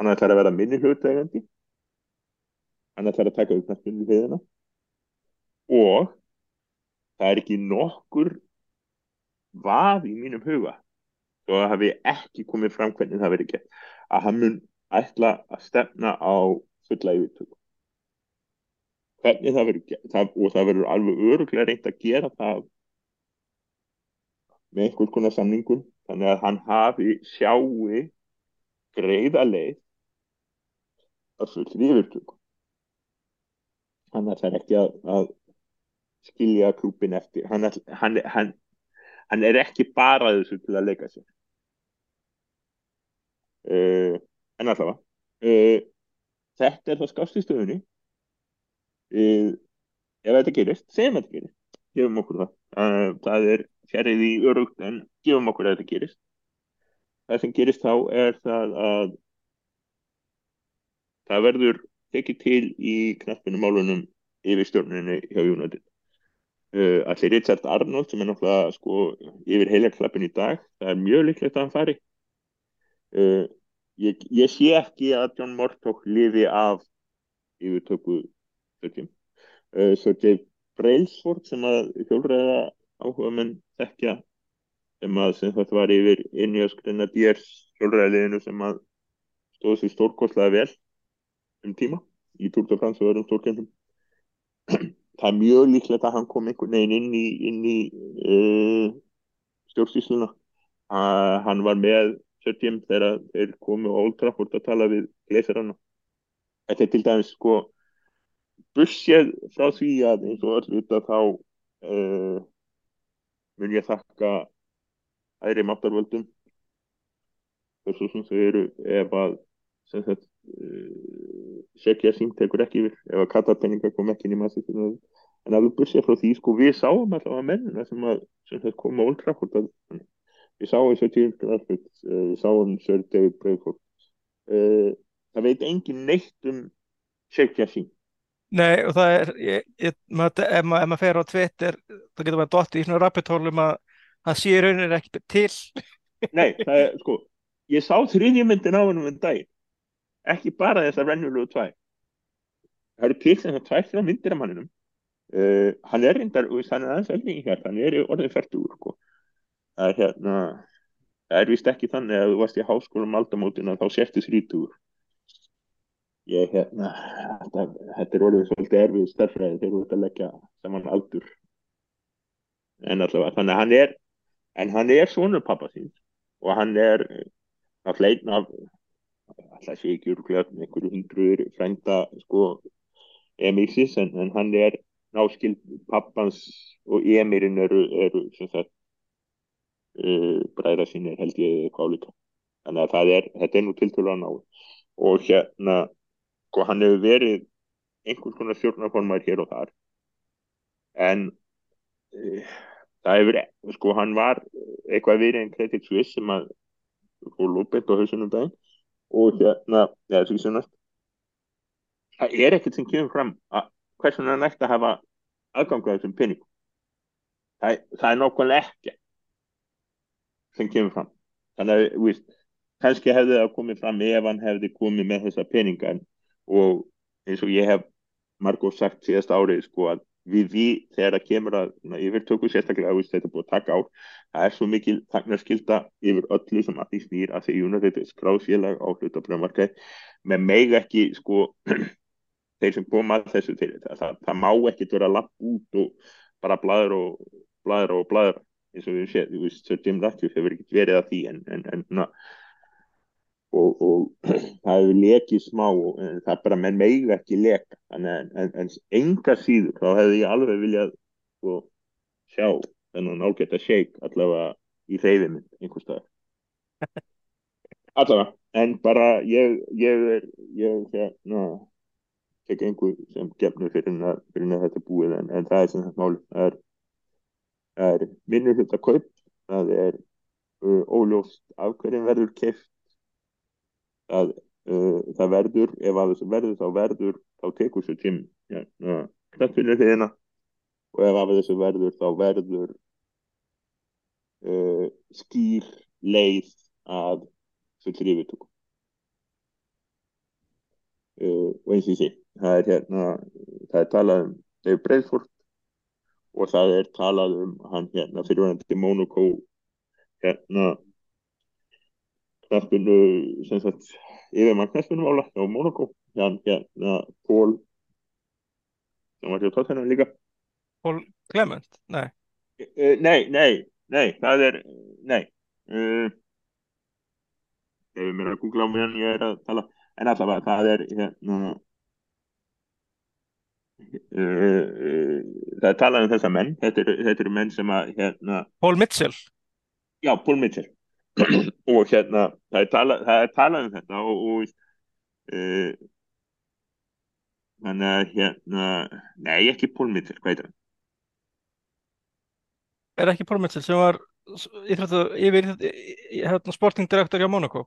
Speaker 2: Hann ætlar að vera minni hlutægandi hann ætlar að taka upp knaspinu liðina og það er ekki nokkur vað í mínum huga og það hafi ekki komið fram hvernig það verið gett að hann mun ætla að stefna á fulla yfirtöku. Hvernig það verið gett og það verður alveg öruglega reynd að gera það með einhvers konar samningum þannig að hann hafi sjáu greiða leið að fulla yfirtöku. Það er ekki að, að skilja klúpin eftir. Hann, hann, hann, hann er ekki bara þessu til að leika sér. Uh, en allavega. Uh, þetta er það skást í stöðunni. Uh, ef þetta gerist segjum þetta gerist, gefum okkur það. Það er fjarið í örugt en gefum okkur að þetta gerist. Það sem gerist þá er það að það verður tekið til í knappinu málunum yfir stjórnunni hjá United. Uh, allir Richard Arnold sem er náttúrulega sko yfir heilaklappin í dag það er mjög líklegt að hann fari. Uh, ég, ég sé ekki að John Mortock lifi af yfirtöku uh, svo Dave Brailsford sem að hjólræða áhuga menn þekkja sem að sem þetta var yfir Ineos Grenadiers hjólræðileginu sem að stóð sér stórkostlega vel um tíma í Tour de France og öðrum stórkjöndum það er mjög líklegt að hann kom einhvern veginn inn í, inn í uh, stjórnstísluna uh, hann var með Sörgjum þegar þeir komu Old Trafford að tala við gleisarana þetta er til dæmis sko bussið frá því að eins og öll að þá uh, mun ég þakka æri máttarvöldum þessu sem þau eru ef að uh, Sekja sín tekur ekki yfir ef að katapenninga kom ekki massi en alveg bursið frá því sko við sáum alltaf að mennina sem að sem það koma Old Trafford að, við sáum James Garfield uh, við sáum Sir David Brayford uh, það veit engin neitt um Sekja sín
Speaker 1: Nei, og það er, ég, ég, maður, ef, maður, ef maður fer á Twitter, þá getur maður dotti í svona rappitólum að það sé í rauninni ekki til. [laughs]
Speaker 2: Nei, það er, sko, ég sá þriðjumyndin á hennum en dag, ekki bara þessar rennulegu tvær. Það eru til sem það tvær þrjá myndir af manninum. Uh, hann er reyndar, hann er aðeins eldingi hér, hann er orðið færtugur, sko. Það er hérna, það er vist ekki þannig að þú varst í háskólum aldamótin að þá sérstu þrítugur ég hérna þetta, þetta er orðið svolítið erfið starfræði þegar þú ert að leggja saman aldur. En allavega þannig að hann er en hann er svonur pappa sín og hann er að leitna af alltaf sé ekki úr klöfn einhverju hundruður frænda sko emíksis en, en hann er náskild pappans og emirinn eru, eru sagt uh, bræðra sín er held ég álíka. Þannig að er, þetta er nú tiltölu að ná og hérna sko hann hefur verið einhvers konar stjórnarformar hér og þar. En e, það hefur, sko hann var eitthvað verið en kredit sviss sem að fór lúpitt á hausunum daginn og hérna, sem næst. Það er ekkert sem kemur fram að hversun er næst að hafa aðganga þessum penning það, það er nákvæmlega ekki sem kemur fram. Þannig að, veist kannski hefði það komið fram ef hann hefði komið með þessa peninga en og eins og ég hef margóð sagt síðast árið sko að við við þegar það kemur að yfirtöku sérstaklega að þetta búið að taka á það er svo mikil tagnarskilda yfir öllu sem að því snýr að því United er skráðsfélag á hlutabröðmarkaði með meg ekki sko [clears throat] þeir sem koma að þessu til það, það, það má ekkit vera lapp út og bara blæður og blæður og blæður eins og við séum, þú veist, Sir Jim Ratcliffe hefur ekkert verið að því en, en, en og, og [clears throat] það hefur lekið smá en það er bara, menn meiga ekki leka. En, en, en enga síður þá hefði ég alveg viljað sko, sjá þennan ágætt að shake allavega í reyðiminn einhver stað [laughs] allavega, en bara ég, ég er ég hérna tek einhver sem gefnur fyrir að þetta búið en, en það er sem þetta máli það er, er minnur hlut að kaup það er uh, óljóst af hverjum verður keft að uh, það verður, ef að þessu verður þá verður, þá tekur þessu tím hérna, knöppinu hliðina og ef að þessu verður þá verður uh, skýr leið að fullri yfirtöku. Uh, og eins og sé það er hérna, það er talað um Dave Breitford og það er talað um hann hérna fyrirvæðandi Monaco hérna sagt yfirmann knaspinu ála á Monaco hann hérna Pól sem var hjá tóttunum líka.
Speaker 1: Pól Clement? Nei.
Speaker 2: Uh, nei, nei, nei það er, nei. Uh, ef ég mér að googla á mér ég er að tala, en allavega það er hérna Uh, það er talað um þessa menn. Þetta eru, eru menn sem að hérna,
Speaker 1: Paul Mitchell.
Speaker 2: Já, Paul Mitchell [clears throat] og hérna það er talað, það er talað um þetta og, og uh, þannig að hérna nei ekki Mitchell, hvað er það?
Speaker 1: Er ekki Paul Mitchell sem var yfir hérna, sportingdirektor hjá Monaco?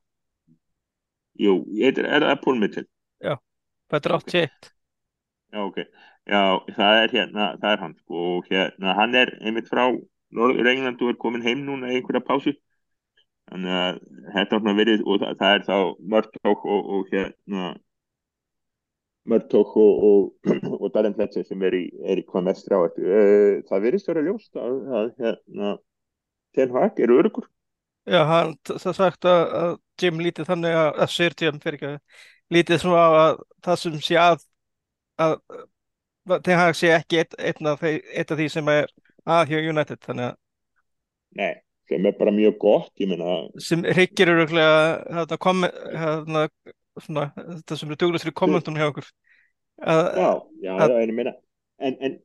Speaker 2: Jú, er, er það Paul Mitchell?
Speaker 1: Já, þetta er 81
Speaker 2: Já, ok, já, það er hérna það er hann, sko, og hérna hann er einmitt frá Norður England og er komin heim núna í einhverja pásu þannig að þetta er verið og það, það er þá Mörtók og, og hérna Mörtók og, og, [clears throat] og Darren Fletcher sem er í, er í hvað mest ráðættu það verist að vera ljóst að, að hérna Ten Hag eru örugur
Speaker 1: Já, hann, það sagt að, að Jim lítið þannig að, að Sir Jim fyrir ekki lítið svona að það sem sé að að Ten Hag sé ekki eitt, af eitt af því sem er að hjá United þannig að
Speaker 2: Nei, sem er bara mjög gott, ég meina.
Speaker 1: Sem hryggir öruglega hérna, kom, hérna, þetta sem er duglust fyrir kommentunum hjá okkur.
Speaker 2: Að, Já, já, að, já, ég meina en, en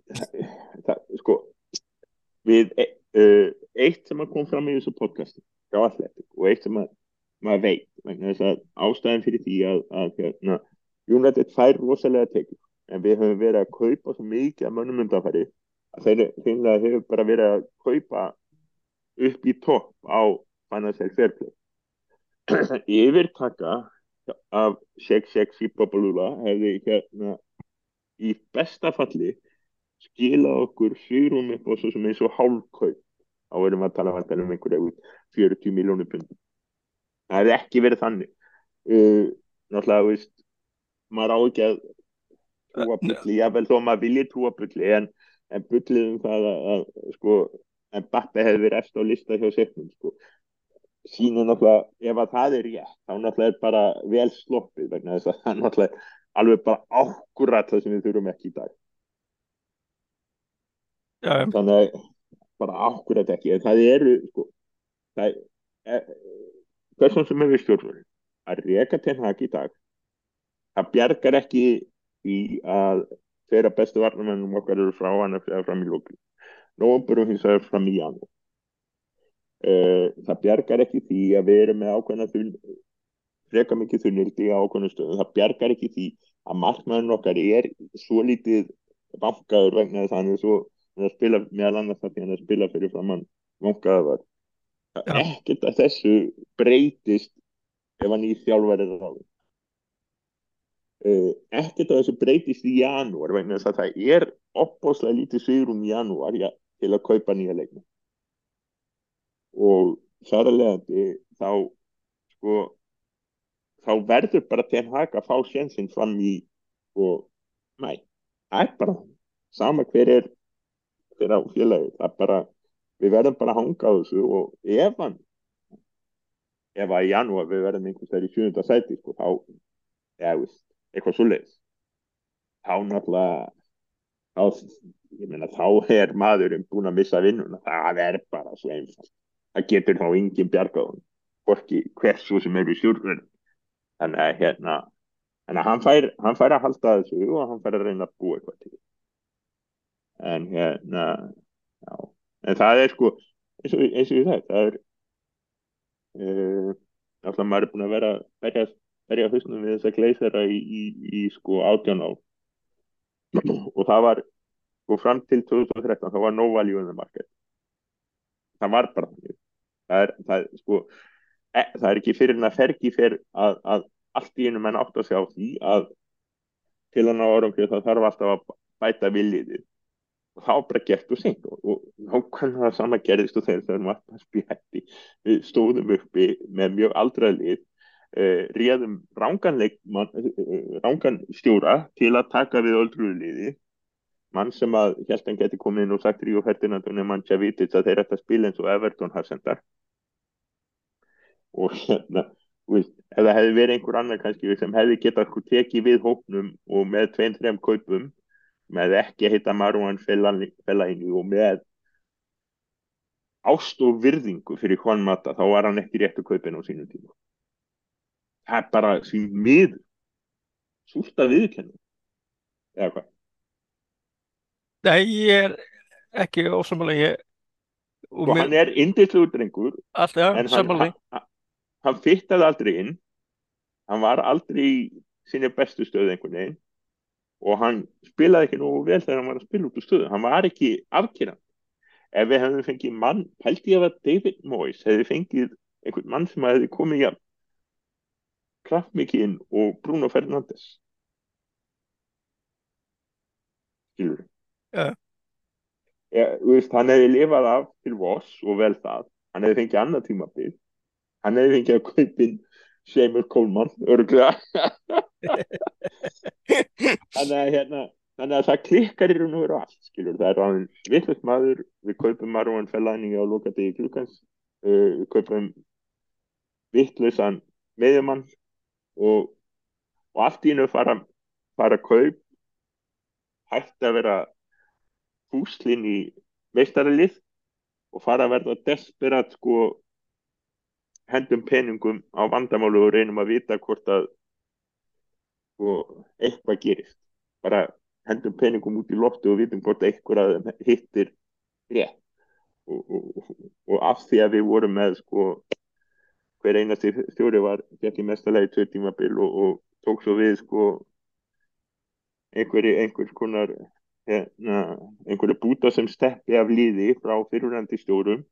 Speaker 2: það, sko við e, uh, eitt sem að kom fram í þessu podcasti hjá Athletic og eitt sem að maður veit, vegna þess að ástæðin fyrir því að, að hérna, United fær rosalega tekið en við höfum verið að kaupa svo mikið að mönnum undanfæri að þeir hefur bara verið að kaupa upp í topp á Financial Fair Play. [clears throat] Yfirtaka af Sheikh Sheikh Sipapalula hefði hérna í besta falli skila okkur svírum upp og svo sem eins og hálfkaup. Erum við að tala um einhverja 40 miljónir pund það hefði ekki verið þannig. Uh, náttúrulega, veist maður á ekki að trúa bulli, ég vel þó maður vilji trúa bulli en, en bullið um það að, að sko, en Bappe hefði verið eftir á lista hjá seknum sko. Sínur náttúrulega, ef að það er rétt þá náttúrulega er bara vel sloppið vegna þess að það náttúrulega alveg bara ákvörðat það sem við þurfum ekki í dag.
Speaker 1: Já, já.
Speaker 2: þannig að bara ákvörðat ekki. En það eru sko, það er hversum sem við stjórnverðin að reyka til hak í dag. Það bjargar ekki í að þeirra bestu varnamennum okkar eru frá hann eða fram í lókli nógurum hins vegar fram í janúar. Uh, það bjargar ekki því að við erum með ákveðna þun, freka mikið þunnildi á ákveðna stöðum, það bjargar ekki því að markmæðin okkar er svo lítið vankaður vegna þess að hann er svo hann er að spila meðal annars að því hann er að spila fyrir framann vankaða var
Speaker 1: Já.
Speaker 2: ekkert að þessu breytist ef hann í þjálfar er ráð uh, ekkert að þessu breytist í janúar vegna þess að það er opbóslega lítið sigurum í janúar. Ja, til að kaupa nýja leikna og þar að leiðandi þá sko þá verður bara Ten Hag að fá sénsinn fram í og mæ, það er bara sama hver er hver á félagi, það er bara við verðum bara að hanga á þessu og ef hann ef að í janúar við verðum einhvers vegar í sjönda sæti sko, þá, eða veist eitthvað svo leiðis þá náttúrulega þá, þá er maðurinn búin að missa vinnuna, það er bara svo einfalt. Það getur þá engin bjargáðun hvorki hversu sem eru sjúrverð þannig að hérna þannig að hann fær, hann fær að halda þessu og hann fær að reyna að búa eitthvað til. En hérna já, en það er sko eins og, eins og það það er uh, alltaf maður er búin að vera verja, verja hausnum við þess að gleysera í, í, í sko átján á og það var sko fram til 2013 það var no value in the market. Það var bara það er, það, sko, e, það er ekki fyrir en að fergi fyrir að, að allt í einu menn átt að sjá því að til hann á árangri það þarf alltaf að bæta viljiði og þá bara gert og seint og, og nákvæmlega það sama gerðist og þegar það var spjætti stóðum uppi með mjög aldraðlið réðum rángan, uh, rángan stjóra til að taka við öldruðliði mann sem að hann geti komið inn og sagt Ríó Ferdinand og nefnum hann Tjavitic að þeir ætta að spila eins og Everton har sendar og hérna það hefði verið einhver annar kannski sem hefði getað sko tekið við hóknum og með tveim, þrejum kaupum með ekki að hitta Marwan Fellaini og með ást og virðingu fyrir Juan Mata þá var hann ekki réttu kaupin á sínum tíma það er bara því miður. Súrt að viðkennu eða hvað?
Speaker 1: Nei, ég er ekki ósamálega ég
Speaker 2: og hann er indisluður drengur
Speaker 1: alltaf, ja,
Speaker 2: en hann,
Speaker 1: samanlega
Speaker 2: hann, hann fittaði aldrei inn. Hann var aldrei í sinni bestu stöðu einhvern veginn. Og hann spilaði ekki nú vel þegar hann var að spila út úr stöðu. Hann var ekki afkýrand ef við hefðum fengið mann held ég að David Moyes hefði fengið einhvern mann sem hefði komið í kraftmikið inn og Bruno Fernandes. Skilur
Speaker 1: Ja.
Speaker 2: Ja, veist, hann hefði lifað af til Voss og vel það. Hann hefði fengið annað tímabíð hann hefði fengið að kaupin Seymur Kólmann örglega [laughs] þannig að hérna þannig að það klikkar í raun og veru allt skilur, það er ráðin vittlust maður. Við kaupum Marwan Fellaini á lokati í klukkans. Uh, við kaupum vittlusan meðjumann og, og allt í hennu fara fara kaup hægt að vera húslinn í meistaralið og fara að verða desperat sko hendum peningum á vandamálu og reynum að vita hvort að sko, eitthvað gerist. Bara hendum peningum út í loftu og vitum hvort eitthvað hittir rétt. Og, og, og af því að við vorum með sko hver einasti stjóri var fjall í mestalagi tvö tímabil og, og tók svo við sko einhverju einhvers konar hérna, einhverju búta sem steppi af líði frá fyrirhandi stjórum.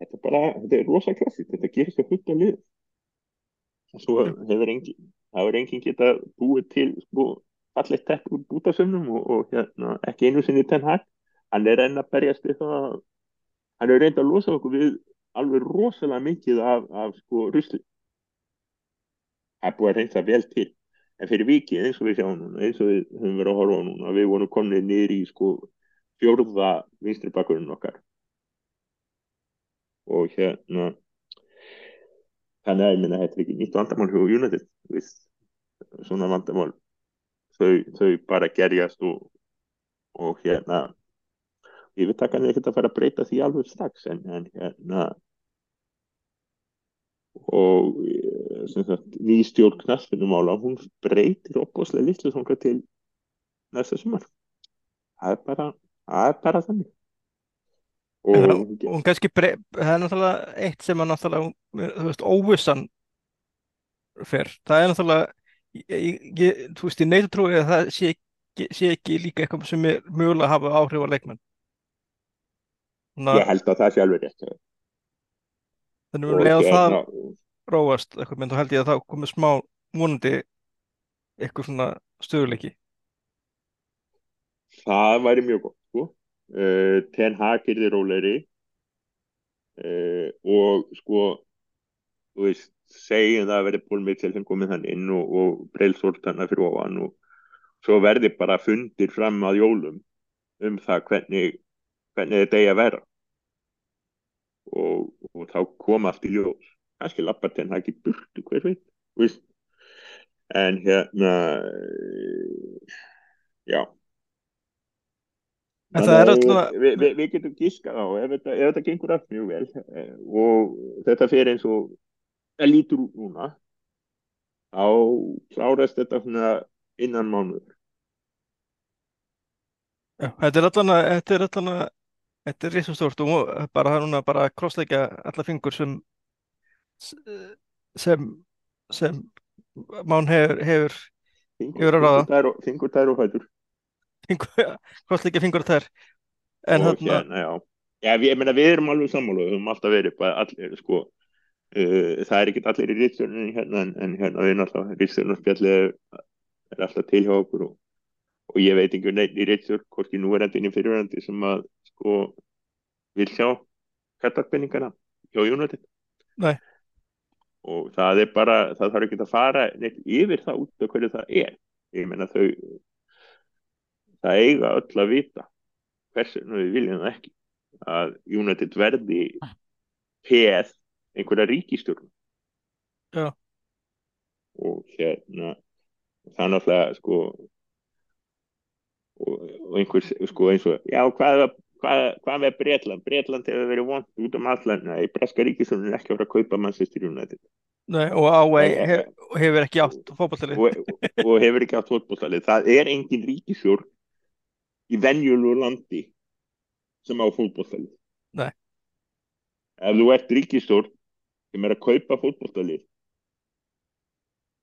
Speaker 2: Þetta er bara þetta er rosa klassist, þetta gerist að hutta lið og svo hefur engin það var enginn geta búið til sko, fallið tett úr bútasöfnum og, og hérna, ekki einu sinni Ten Hag. Hann er enn að berjast hann er reynd að losa okkur við alveg rosalega mikið af, af sko, rusli. Það er búið að reynsa vel til. En fyrir vikið eins og við sjáum núna eins og við höfum verið að horfa núna við vorum komnið niður í sko fjórða vinstri bakkurinn okkar. Og hérna þannig að ég minna þetta er ekki nýtt vandamál hjá United veist, svona vandamál. Þau, þau bara gerjast og, og hérna hann er ekkert að fara að breyta því alveg strax en, en hérna og eh, sagt, ný stjórn knaspunumála hún breytir opbóðslega litlu þangað til næsta sumar. Það er bara, það er bara þannig.
Speaker 1: En það,
Speaker 2: og
Speaker 1: hún kannski brey, það er náttúrulega eitt sem að náttúrulega, þú veist, óvissan fer, það er náttúrulega ég, þú veist, ég neitt að trúi að það sé ekki, sé ekki líka eitthvað sem er mögulega að hafa áhrif á leikmenn Þannig
Speaker 2: ég
Speaker 1: að
Speaker 2: held að það sé alveg rétt
Speaker 1: þannig að
Speaker 2: og
Speaker 1: leða það róast eitthvað, menn þá held ég að það komið smá vonandi eitthvað svona stöðuleiki
Speaker 2: það væri mjög gott sko. uh, Ten Hag er þið rólegri. Uh, og sko þú veist, segjum það að verði Paul Mitchell sem komið þann inn og, og Breilsvolt hann fyrir ofan og svo verði bara fundir fram að jólum um það hvernig hvernig þetta eigi að vera og, og þá kom allt í ljós. Kannski lappar Ten Hag í burtu hver veit en hérna já.
Speaker 1: En það er alltaf
Speaker 2: við, við, við getum giskað á ef þetta, ef þetta gengur allt mjög vel eh, og þetta fer eins og það lítur út núna þá klárast þetta svona innan mánuður.
Speaker 1: Þetta er allan að, þetta er risastórt og bara núna bara krossleika alla fingur sem, sem, sem mán hefur, hefur, verð að ráða.
Speaker 2: Fingur tær og- tær og
Speaker 1: fingur, krossleika fingur þær. En
Speaker 2: og
Speaker 1: þarna,
Speaker 2: hérna, já. Já, við, ég meina, við erum alveg sammála, við höfum alltaf verið bara allir, sko, uh, það er ekki allir í rítstjórnunni hérna, en, en hérna við náttúrulega, rítstjórnarspjallið er, er alltaf til hjá okkur og, og ég veit ekki neitt í rítstjórn, hvorki núverandi inn í fyrirverandi sem að, sko, vil sjá kattapeningana hjá.
Speaker 1: Nei.
Speaker 2: Og það er bara, það þarf ekki að fara neitt yfir það út af hverju það er. Ég meina þau, það eiga öll að vita hversu við viljum það ekki að United verði peð einhverja ríkistjórn
Speaker 1: Já.
Speaker 2: og hérna er náttúrulega sko og, og einhvers sko eins og já hvað, hvað, hvað með Bretland? Bretland hefur verið vond út um allan nei, Breska ríkistjórn er ekki að fara að kaupa Manchester United.
Speaker 1: Nei, og Ávei hef, hefur ekki átt fótballtalið.
Speaker 2: og, og hefur ekki átt fótbolltalið það er engin ríkistjórn í venjulegu landi sem á fótbolltalið
Speaker 1: Nei.
Speaker 2: ef þú ert ríkistjórn sem er að kaupa fótbolltalið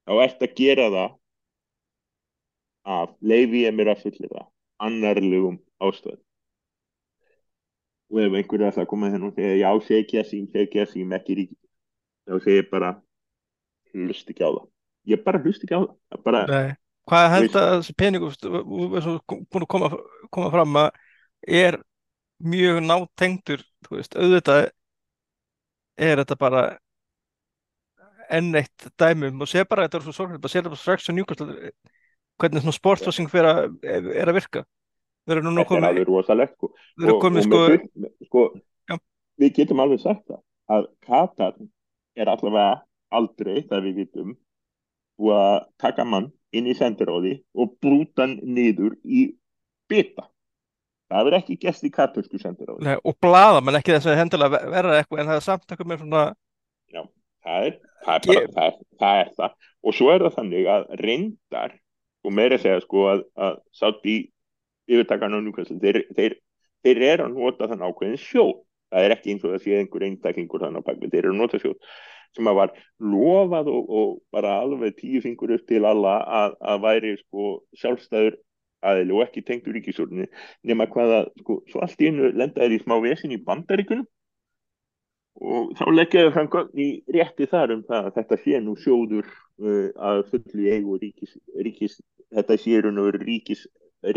Speaker 2: þá ert að gera það af leifi ég mér að fullir það annarlegum ástæðum. Og ef einhverju ætla að koma hérna og segja já, segja sín, segja sín ekki ríki þá segir ég bara hlust ekki á það. Ég bara hlust ekki á það, bara.
Speaker 1: Hvað held að þessi að koma, koma fram að er mjög veist, auðvitað er þetta bara enn eitt dæmum og sé bara þetta er svo sorglega, sé þetta bara strax á Newcastle hvernig svona sportsvarsing fer að, er að virka. Þeir eru núna
Speaker 2: þetta er
Speaker 1: komið,
Speaker 2: alveg rosalegt sko. og,
Speaker 1: komið
Speaker 2: og
Speaker 1: sko,
Speaker 2: með sko
Speaker 1: Já.
Speaker 2: við getum alveg sagt það að Katar er allavega aldrei það við vitum að taka mann inn í sendiráði og brúta hann niður í bita það hefur ekki gæst í katarsku sendiráði
Speaker 1: nei, og blaða, menn ekki þess að hendilega verða eitthvað en það er samt eitthvað með svona,
Speaker 2: það er það, er bara, það, er, það er það og svo er það þannig að reyndar og meira segja sko að, að sátt í yfirtakan á Newcastle þeir, þeir, þeir eru að nota þann ákveðin sjóð. Það er ekki eins og það sé einhver einstaklingur þannig á bakvið, þeir eru að nota sjóð sem að var lofað og, og bara alveg tíu fingur upp til alla að, að væri sko sjálfstæður aðili og ekki tengdur ríkisjórninni nema hvaða, sko, svo allt í einu lenda þeir í smá vesin í bandaríkunum og þá leggja þau fram gögn í rétti þar um það að þetta sé nú sjóður uh, að fullu eigu ríkis, ríkis þetta sé raun og veru ríkis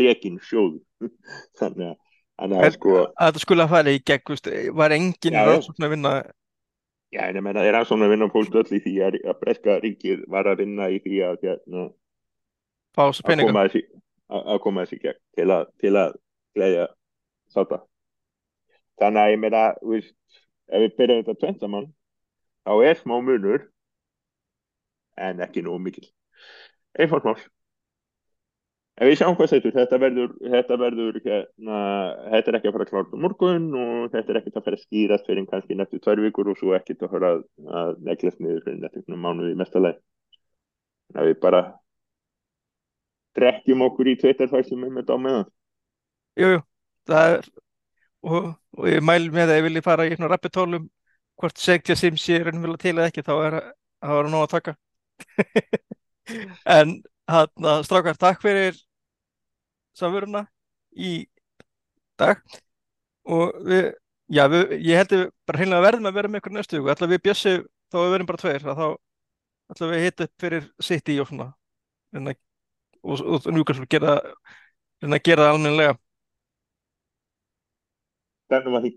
Speaker 2: rekin sjóð [laughs] þannig að, að
Speaker 1: En-
Speaker 2: sko
Speaker 1: að þetta skulle að fara í gegn, var engin rannsókn að vinna
Speaker 2: Já, en ég meina, er að svona vinna fólst öll í því að, að breska ríkið var að vinna í því að, hérna, að koma þessi að, að koma þessi gegn til að, til að gleðja sáta. Þannig að ég meina, ef við byrjum þetta tvennt saman, þá er smá munur, en ekki nú mikil. Einfalt mál. En við sjáum hvað þetta, þetta verður, þetta verður, hérna, þetta er ekki að fara að klára á morgun og þetta er ekki að fara að skýrast fyrir kannski nættu tvær vikur og svo ekki að fara að, að neglast niður fyrir nættu mánuði í mesta leið. Þannig að við bara drekkjum okkur í tveitarfæslum með þetta á meðan.
Speaker 1: Jú, jú, það er og, og ég mæl með að ég vilji fara í svona rappitólum hvort segja sim sé raunverulega til eða ekki þá er það var nóg að taka [laughs] en hann að strákar takk fyrir samveruna í dag og við, já, við, ég held að við bara heillega verðum að vera með ykkur næstu viku ætla við bjössi þá við verðum bara tveir þá ætla við hitta upp fyrir City og svona og, og, og Newcastle gera, reyna að gera það almennilega
Speaker 2: Stefnum að því.